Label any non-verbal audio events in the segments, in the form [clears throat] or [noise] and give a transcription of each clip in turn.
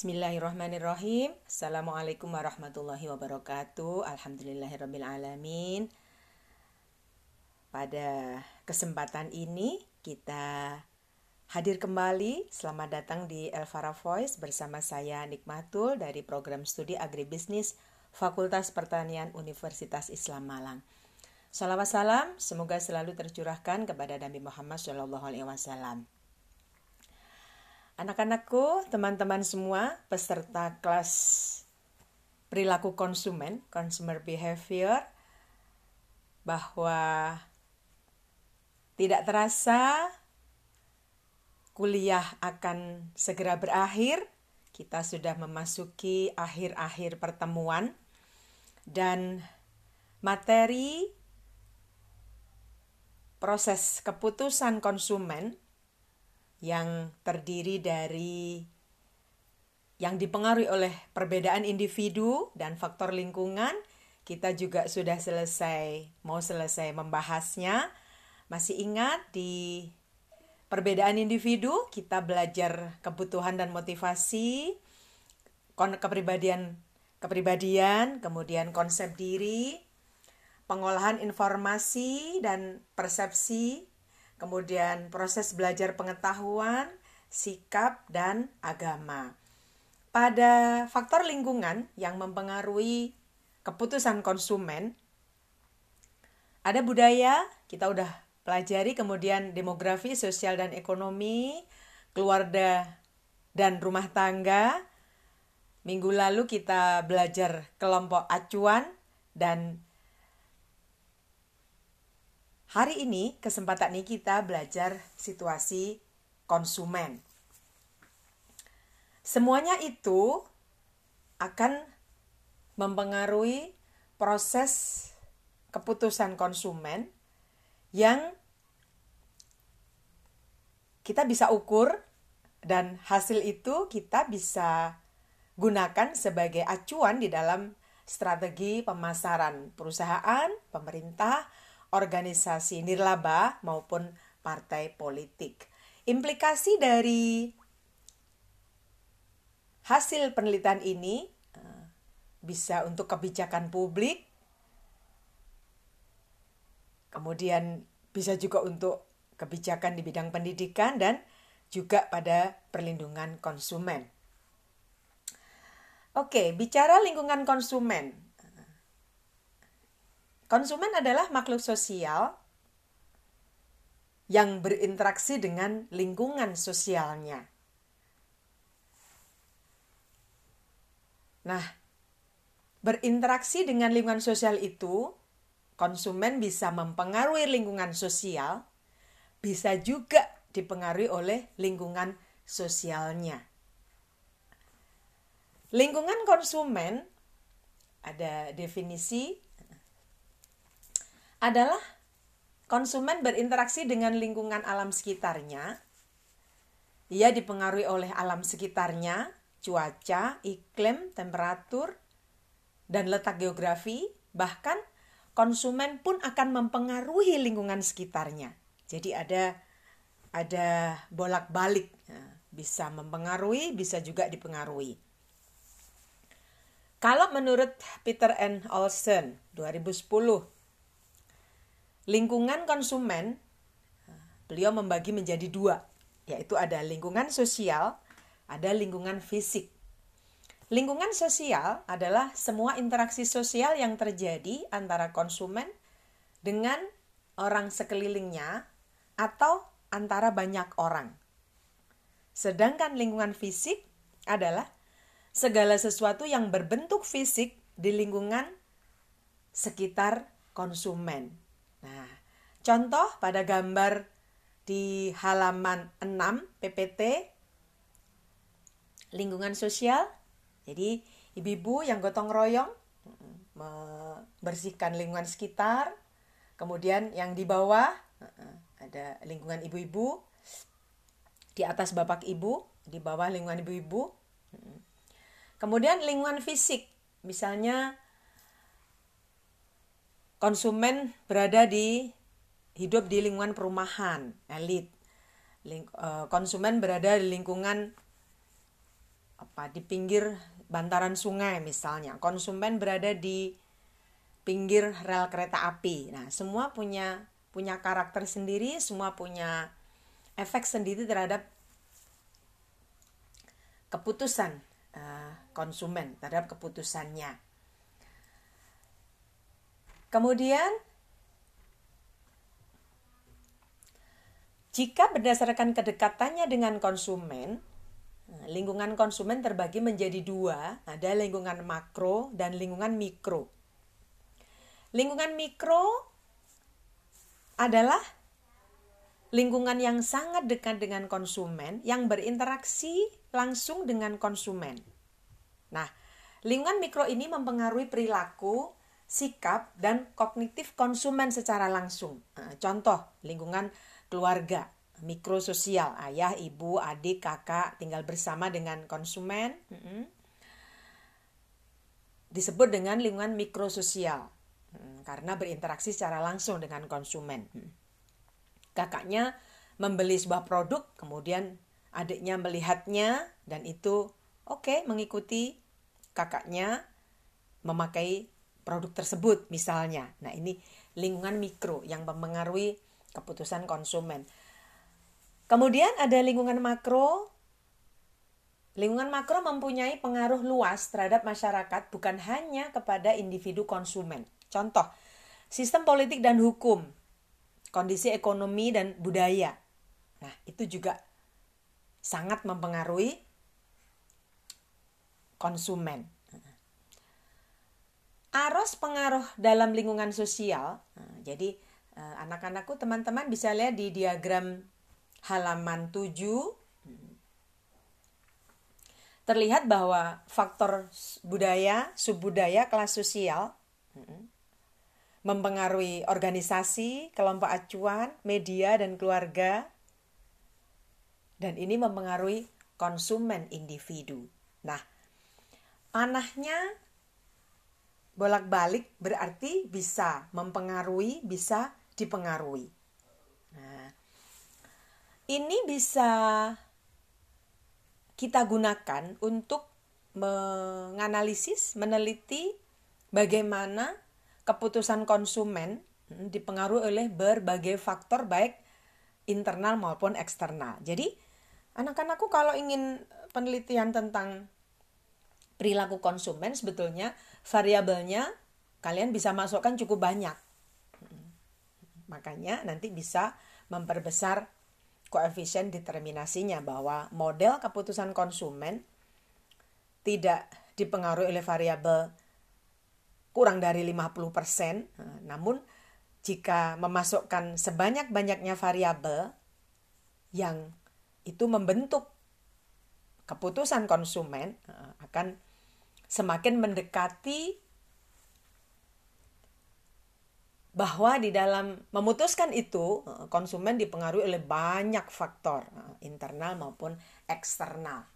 Bismillahirrahmanirrahim. Assalamualaikum warahmatullahi wabarakatuh. Alhamdulillahirrahmanirrahim. Pada kesempatan ini kita hadir kembali. Selamat datang di Elvara Voice bersama saya Nikmatul dari program studi agribisnis Fakultas Pertanian Universitas Islam Malang. Salawat salam semoga selalu tercurahkan kepada Nabi Muhammad Shallallahu Alaihi Wasallam. Anak-anakku, teman-teman semua, peserta kelas perilaku konsumen, consumer behavior, bahwa tidak terasa kuliah akan segera berakhir. Kita sudah memasuki akhir-akhir pertemuan dan materi proses keputusan konsumen yang terdiri dari yang dipengaruhi oleh perbedaan individu dan faktor lingkungan. Kita juga sudah selesai, mau selesai membahasnya. Masih ingat di perbedaan individu, kita belajar kebutuhan dan motivasi, kepribadian, kepribadian, kemudian konsep diri, pengolahan informasi dan persepsi, kemudian proses belajar pengetahuan, sikap, dan agama. Pada faktor lingkungan yang mempengaruhi keputusan konsumen, ada budaya, kita udah pelajari, kemudian demografi, sosial dan ekonomi, keluarga dan rumah tangga. Minggu lalu kita belajar kelompok acuan dan Hari ini kesempatan ini kita belajar situasi konsumen. Semuanya itu akan mempengaruhi proses keputusan konsumen yang kita bisa ukur dan hasil itu kita bisa gunakan sebagai acuan di dalam strategi pemasaran perusahaan, pemerintah, organisasi nirlaba maupun partai politik. Implikasi dari hasil penelitian ini eh, bisa untuk kebijakan publik, kemudian bisa juga untuk kebijakan di bidang pendidikan dan juga pada perlindungan konsumen. Oke, bicara lingkungan konsumen. Konsumen adalah makhluk sosial yang berinteraksi dengan lingkungan sosialnya. Nah, berinteraksi dengan lingkungan sosial itu, konsumen bisa mempengaruhi lingkungan sosial, bisa juga dipengaruhi oleh lingkungan sosialnya. Lingkungan konsumen ada definisi adalah konsumen berinteraksi dengan lingkungan alam sekitarnya. Ia dipengaruhi oleh alam sekitarnya, cuaca, iklim, temperatur, dan letak geografi, bahkan konsumen pun akan mempengaruhi lingkungan sekitarnya. Jadi ada ada bolak-balik, bisa mempengaruhi, bisa juga dipengaruhi. Kalau menurut Peter N. Olsen 2010 lingkungan konsumen beliau membagi menjadi dua yaitu ada lingkungan sosial ada lingkungan fisik. Lingkungan sosial adalah semua interaksi sosial yang terjadi antara konsumen dengan orang sekelilingnya atau antara banyak orang. Sedangkan lingkungan fisik adalah segala sesuatu yang berbentuk fisik di lingkungan sekitar konsumen Nah, contoh pada gambar di halaman 6 PPT lingkungan sosial. Jadi, ibu-ibu yang gotong royong membersihkan lingkungan sekitar. Kemudian yang di bawah ada lingkungan ibu-ibu. Di atas bapak ibu, di bawah lingkungan ibu-ibu. Kemudian lingkungan fisik, misalnya konsumen berada di hidup di lingkungan perumahan elit. Ling, uh, konsumen berada di lingkungan apa di pinggir bantaran sungai misalnya. Konsumen berada di pinggir rel kereta api. Nah semua punya punya karakter sendiri semua punya efek sendiri terhadap keputusan uh, konsumen terhadap keputusannya kemudian Jika berdasarkan kedekatannya dengan konsumen, nah, lingkungan konsumen terbagi menjadi dua, ada lingkungan makro dan lingkungan mikro. Lingkungan mikro adalah lingkungan yang sangat dekat dengan konsumen yang berinteraksi langsung dengan konsumen. Nah, lingkungan mikro ini mempengaruhi perilaku, sikap, dan kognitif konsumen secara langsung. Nah, contoh, lingkungan keluarga, mikrososial, ayah, ibu, adik, kakak tinggal bersama dengan konsumen. Disebut dengan lingkungan mikrososial mm, karena berinteraksi secara langsung dengan konsumen. Mm. Kakaknya membeli sebuah produk, kemudian adiknya melihatnya dan itu oke okay, mengikuti kakaknya memakai produk tersebut misalnya. Nah, ini lingkungan mikro yang mempengaruhi keputusan konsumen. Kemudian ada lingkungan makro. Lingkungan makro mempunyai pengaruh luas terhadap masyarakat bukan hanya kepada individu konsumen. Contoh, sistem politik dan hukum, kondisi ekonomi dan budaya. Nah, itu juga sangat mempengaruhi konsumen. Arus pengaruh dalam lingkungan sosial. Nah, jadi uh, anak-anakku teman-teman bisa lihat di diagram halaman 7 terlihat bahwa faktor budaya, subbudaya, kelas sosial mempengaruhi organisasi, kelompok acuan, media dan keluarga dan ini mempengaruhi konsumen individu. Nah, anahnya bolak-balik berarti bisa mempengaruhi, bisa dipengaruhi. Nah, ini bisa kita gunakan untuk menganalisis, meneliti bagaimana keputusan konsumen hmm, dipengaruhi oleh berbagai faktor baik internal maupun eksternal. Jadi, anak-anakku kalau ingin penelitian tentang perilaku konsumen sebetulnya variabelnya kalian bisa masukkan cukup banyak. Makanya nanti bisa memperbesar koefisien determinasinya bahwa model keputusan konsumen tidak dipengaruhi oleh variabel kurang dari 50%, namun jika memasukkan sebanyak-banyaknya variabel yang itu membentuk keputusan konsumen akan semakin mendekati bahwa di dalam memutuskan itu eh, konsumen dipengaruhi oleh banyak faktor eh, internal maupun eksternal.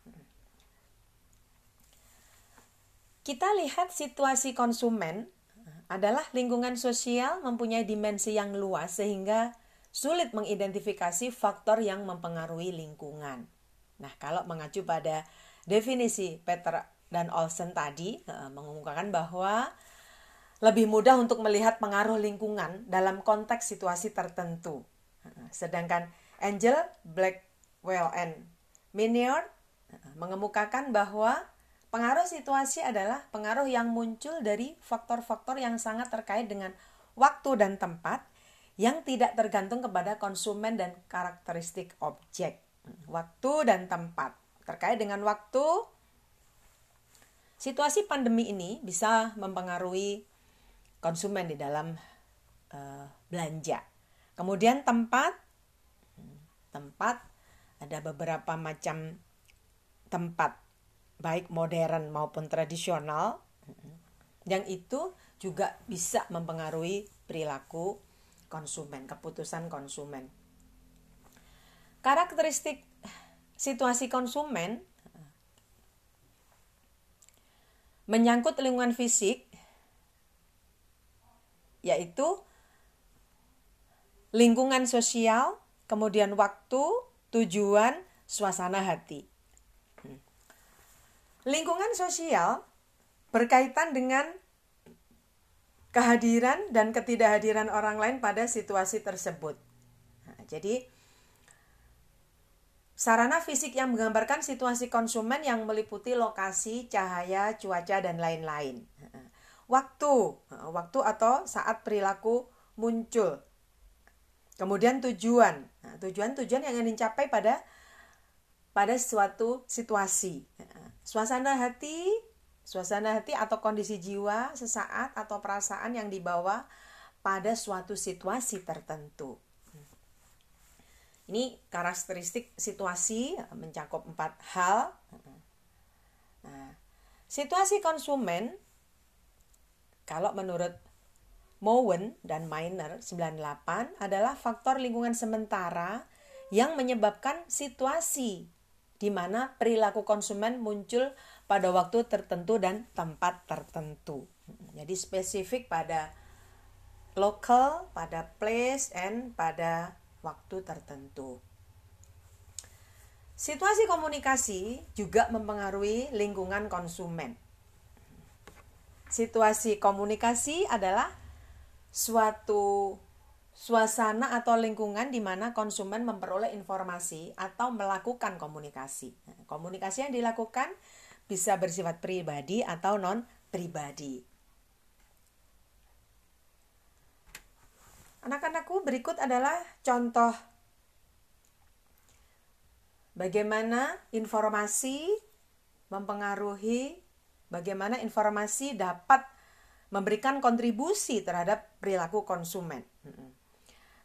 Kita lihat situasi konsumen eh, adalah lingkungan sosial mempunyai dimensi yang luas sehingga sulit mengidentifikasi faktor yang mempengaruhi lingkungan. Nah, kalau mengacu pada definisi Peter dan Olsen tadi mengumumkan bahwa lebih mudah untuk melihat pengaruh lingkungan dalam konteks situasi tertentu. Sedangkan Angel Blackwell and Minior mengemukakan bahwa pengaruh situasi adalah pengaruh yang muncul dari faktor-faktor yang sangat terkait dengan waktu dan tempat yang tidak tergantung kepada konsumen dan karakteristik objek. Waktu dan tempat. Terkait dengan waktu, situasi pandemi ini bisa mempengaruhi konsumen di dalam uh, belanja. Kemudian tempat, tempat ada beberapa macam tempat baik modern maupun tradisional yang itu juga bisa mempengaruhi perilaku konsumen, keputusan konsumen. Karakteristik situasi konsumen menyangkut lingkungan fisik yaitu lingkungan sosial, kemudian waktu, tujuan, suasana hati. Hmm. Lingkungan sosial berkaitan dengan kehadiran dan ketidakhadiran orang lain pada situasi tersebut. Nah, jadi sarana fisik yang menggambarkan situasi konsumen yang meliputi lokasi, cahaya, cuaca dan lain-lain. Waktu, waktu atau saat perilaku muncul. Kemudian tujuan. Nah, tujuan-tujuan yang ingin dicapai pada pada suatu situasi. Suasana hati Suasana hati atau kondisi jiwa sesaat atau perasaan yang dibawa pada suatu situasi tertentu. Ini karakteristik situasi mencakup empat hal. Nah, situasi konsumen kalau menurut Mowen dan Miner 98 adalah faktor lingkungan sementara yang menyebabkan situasi di mana perilaku konsumen muncul pada waktu tertentu dan tempat tertentu. Jadi spesifik pada local, pada place, and pada waktu tertentu. Situasi komunikasi juga mempengaruhi lingkungan konsumen. Situasi komunikasi adalah suatu suasana atau lingkungan di mana konsumen memperoleh informasi atau melakukan komunikasi. komunikasi yang dilakukan bisa bersifat pribadi atau non pribadi. Anak-anakku berikut adalah contoh. Bagaimana informasi mempengaruhi bagaimana informasi dapat memberikan kontribusi terhadap perilaku konsumen.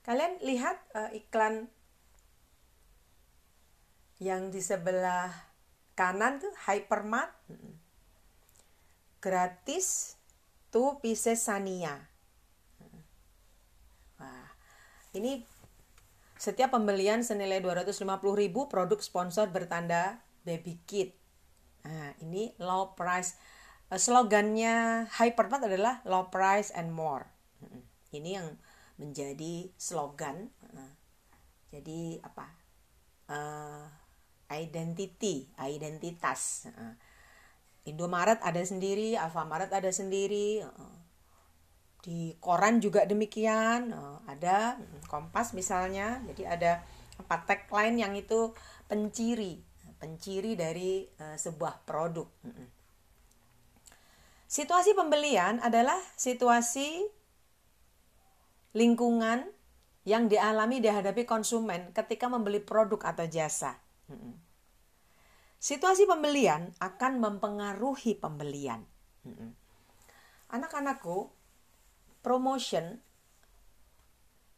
Kalian lihat uh, iklan yang di sebelah kanan tuh hypermart. Gratis tuh pieces Sania ini setiap pembelian senilai 250.000 produk sponsor bertanda baby kit. Nah ini low price. Eh, slogannya hypermart adalah low price and more. Ini yang menjadi slogan. Jadi apa? Uh, identity, identitas. Indomaret ada sendiri, Alfamaret ada sendiri, di koran juga demikian, ada Kompas misalnya, jadi ada empat tagline yang itu penciri, penciri dari uh, sebuah produk. Situasi pembelian adalah situasi lingkungan yang dialami dihadapi konsumen ketika membeli produk atau jasa. Situasi pembelian akan mempengaruhi pembelian. Anak-anakku, promotion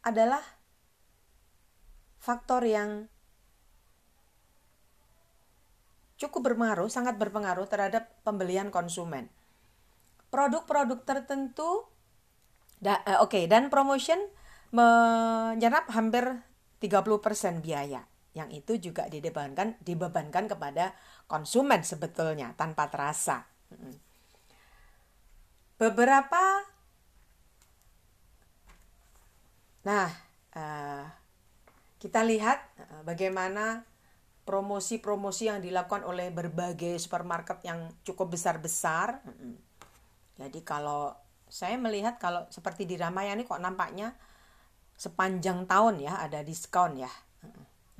adalah faktor yang cukup berpengaruh, sangat berpengaruh terhadap pembelian konsumen. Produk-produk tertentu, da, uh, oke, okay, dan promotion menyerap hampir 30% biaya yang itu juga dibebankan dibebankan kepada konsumen sebetulnya tanpa terasa. Beberapa Nah, uh, kita lihat uh, bagaimana promosi-promosi yang dilakukan oleh berbagai supermarket yang cukup besar-besar. Jadi kalau saya melihat kalau seperti di Ramayana kok nampaknya sepanjang tahun ya ada diskon ya.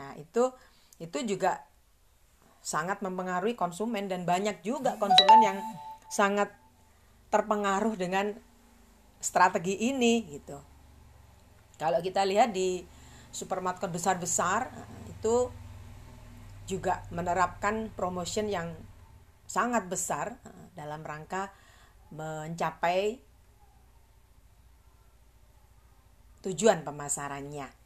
Nah, itu itu juga sangat mempengaruhi konsumen dan banyak juga konsumen yang sangat terpengaruh dengan strategi ini gitu. Kalau kita lihat di supermarket besar-besar itu juga menerapkan promotion yang sangat besar dalam rangka mencapai tujuan pemasarannya.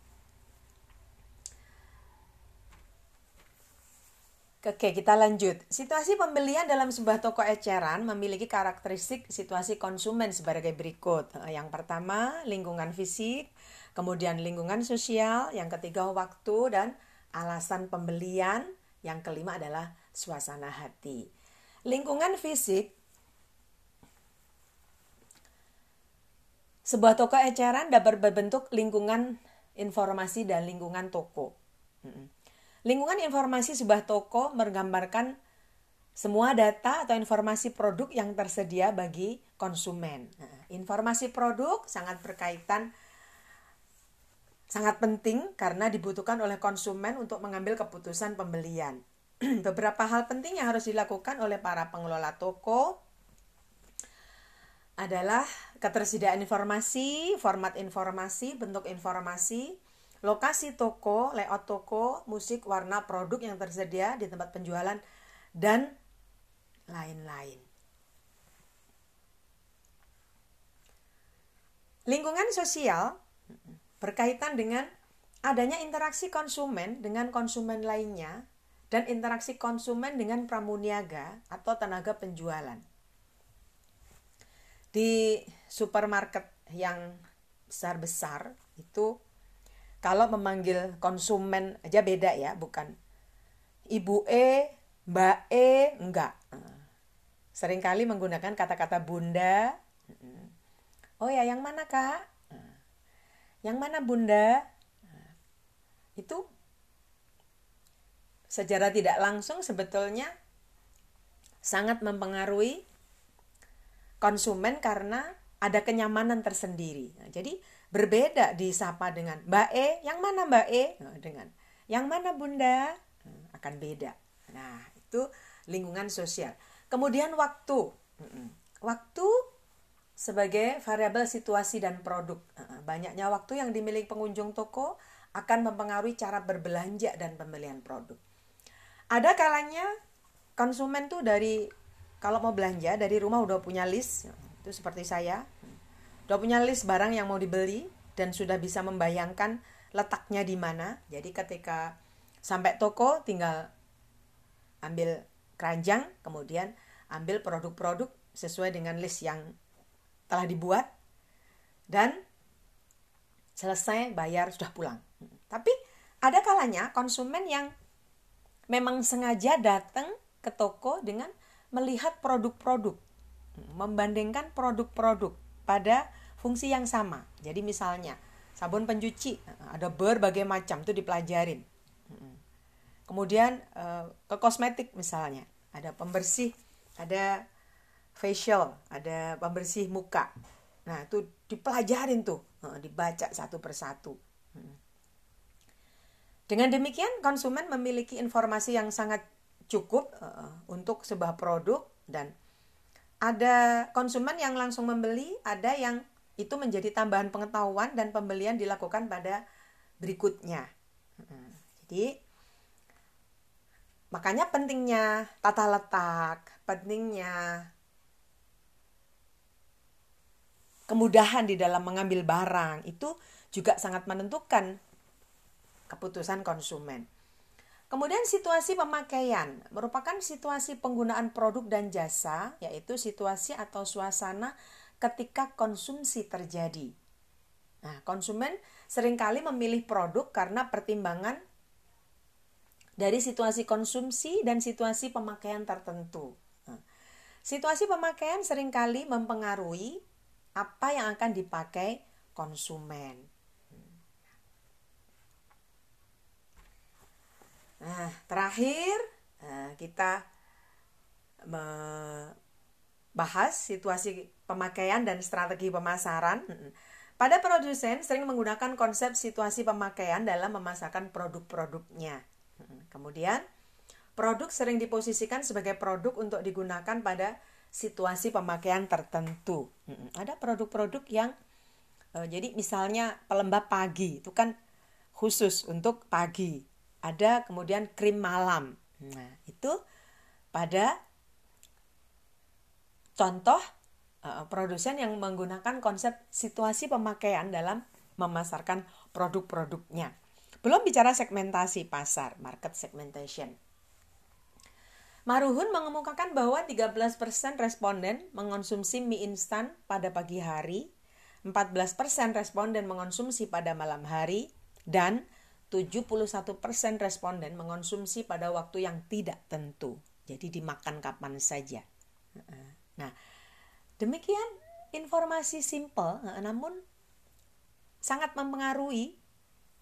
Oke, kita lanjut. Situasi pembelian dalam sebuah toko eceran memiliki karakteristik situasi konsumen sebagai berikut. Eh, yang pertama, lingkungan fisik, kemudian lingkungan sosial, yang ketiga waktu dan alasan pembelian, yang kelima adalah suasana hati. Lingkungan fisik Sebuah toko eceran dapat berbentuk lingkungan informasi dan lingkungan toko. Lingkungan informasi sebuah toko menggambarkan semua data atau informasi produk yang tersedia bagi konsumen. Nah, informasi produk sangat berkaitan sangat penting karena dibutuhkan oleh konsumen untuk mengambil keputusan pembelian. [clears throat] Beberapa hal penting yang harus dilakukan oleh para pengelola toko adalah ketersediaan informasi, format informasi, bentuk informasi, lokasi toko, layout toko, musik, warna, produk yang tersedia di tempat penjualan, dan lain-lain. Lingkungan sosial berkaitan dengan adanya interaksi konsumen dengan konsumen lainnya dan interaksi konsumen dengan pramuniaga atau tenaga penjualan. Di supermarket yang besar-besar itu kalau memanggil konsumen aja beda ya, bukan Ibu E, Mbak E, enggak sering kali menggunakan kata-kata bunda. Oh ya, yang mana kak? Yang mana bunda? Itu secara tidak langsung sebetulnya sangat mempengaruhi konsumen karena ada kenyamanan tersendiri. Nah, jadi berbeda disapa dengan Mbak E, yang mana Mbak E? Nah, dengan yang mana Bunda? Nah, akan beda. Nah, itu lingkungan sosial. Kemudian waktu. Waktu sebagai variabel situasi dan produk. Banyaknya waktu yang dimiliki pengunjung toko akan mempengaruhi cara berbelanja dan pembelian produk. Ada kalanya konsumen tuh dari kalau mau belanja dari rumah udah punya list, itu seperti saya. Udah punya list barang yang mau dibeli dan sudah bisa membayangkan letaknya di mana. Jadi ketika sampai toko tinggal ambil keranjang, kemudian ambil produk-produk sesuai dengan list yang telah dibuat dan selesai bayar sudah pulang. Tapi ada kalanya konsumen yang memang sengaja datang ke toko dengan melihat produk-produk, membandingkan produk-produk pada fungsi yang sama. Jadi misalnya sabun pencuci ada berbagai macam itu dipelajarin Kemudian uh, ke kosmetik misalnya, ada pembersih, ada facial, ada pembersih muka. Nah, itu dipelajarin tuh, uh, dibaca satu persatu. Dengan demikian, konsumen memiliki informasi yang sangat cukup untuk sebuah produk dan ada konsumen yang langsung membeli, ada yang itu menjadi tambahan pengetahuan dan pembelian dilakukan pada berikutnya. Jadi Makanya pentingnya tata letak, pentingnya kemudahan di dalam mengambil barang itu juga sangat menentukan keputusan konsumen. Kemudian situasi pemakaian merupakan situasi penggunaan produk dan jasa, yaitu situasi atau suasana ketika konsumsi terjadi. Nah, konsumen sering kali memilih produk karena pertimbangan dari situasi konsumsi dan situasi pemakaian tertentu. Nah, situasi pemakaian sering kali mempengaruhi apa yang akan dipakai konsumen. Nah, terakhir eh, kita membahas situasi pemakaian dan strategi pemasaran. Pada produsen sering menggunakan konsep situasi pemakaian dalam memasarkan produk-produknya. Kemudian, produk sering diposisikan sebagai produk untuk digunakan pada situasi pemakaian tertentu. Ada produk-produk yang e, jadi misalnya pelembab pagi itu kan khusus untuk pagi. Ada kemudian krim malam. Nah, itu pada contoh e, produsen yang menggunakan konsep situasi pemakaian dalam memasarkan produk-produknya. Belum bicara segmentasi pasar, market segmentation. Maruhun mengemukakan bahwa 13% responden mengonsumsi mie instan pada pagi hari, 14% responden mengonsumsi pada malam hari, dan 71% responden mengonsumsi pada waktu yang tidak tentu. Jadi dimakan kapan saja. Nah, demikian informasi simple namun sangat mempengaruhi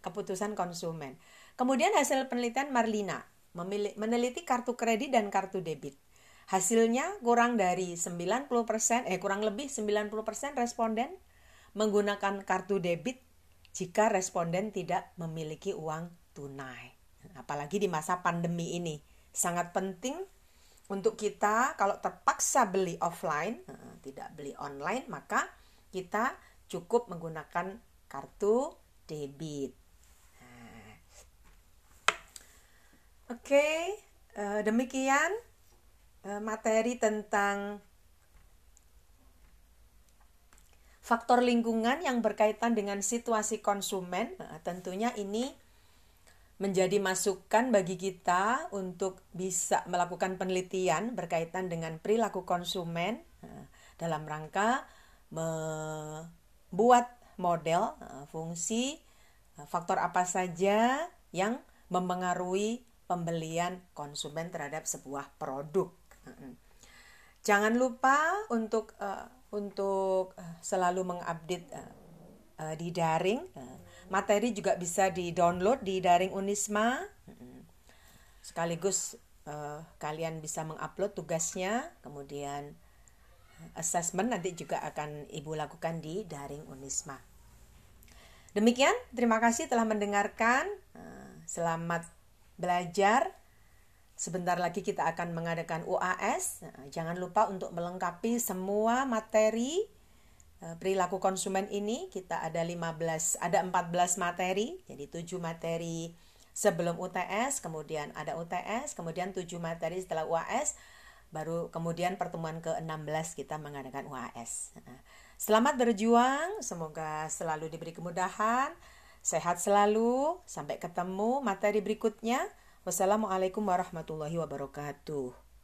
keputusan konsumen. Kemudian hasil penelitian Marlina meneliti kartu kredit dan kartu debit. Hasilnya kurang dari 90% eh kurang lebih 90% responden menggunakan kartu debit jika responden tidak memiliki uang tunai. Apalagi di masa pandemi ini sangat penting untuk kita kalau terpaksa beli offline, eh, tidak beli online, maka kita cukup menggunakan kartu debit. Nah. Oke, eh, demikian eh, materi tentang faktor lingkungan yang berkaitan dengan situasi konsumen. tentunya ini menjadi masukan bagi kita untuk bisa melakukan penelitian berkaitan dengan perilaku konsumen eh, dalam rangka membuat model eh, fungsi eh, faktor apa saja yang mempengaruhi pembelian konsumen terhadap sebuah produk. Jangan lupa untuk untuk selalu mengupdate di daring. Materi juga bisa di-download di daring Unisma. Sekaligus uh, kalian bisa mengupload tugasnya, kemudian eh, assessment nanti juga akan Ibu lakukan di daring Unisma. Demikian, terima kasih telah mendengarkan. Uh, selamat belajar. Sebentar lagi kita akan mengadakan UAS. jangan lupa untuk melengkapi semua materi Eh, perilaku konsumen ini kita ada 15 ada 14 materi. Jadi 7 materi sebelum UTS kemudian ada UTS kemudian 7 materi setelah UAS baru kemudian pertemuan ke-16 kita mengadakan UAS selamat berjuang semoga selalu diberi kemudahan sehat selalu sampai ketemu materi berikutnya. Wassalamualaikum warahmatullahi wabarakatuh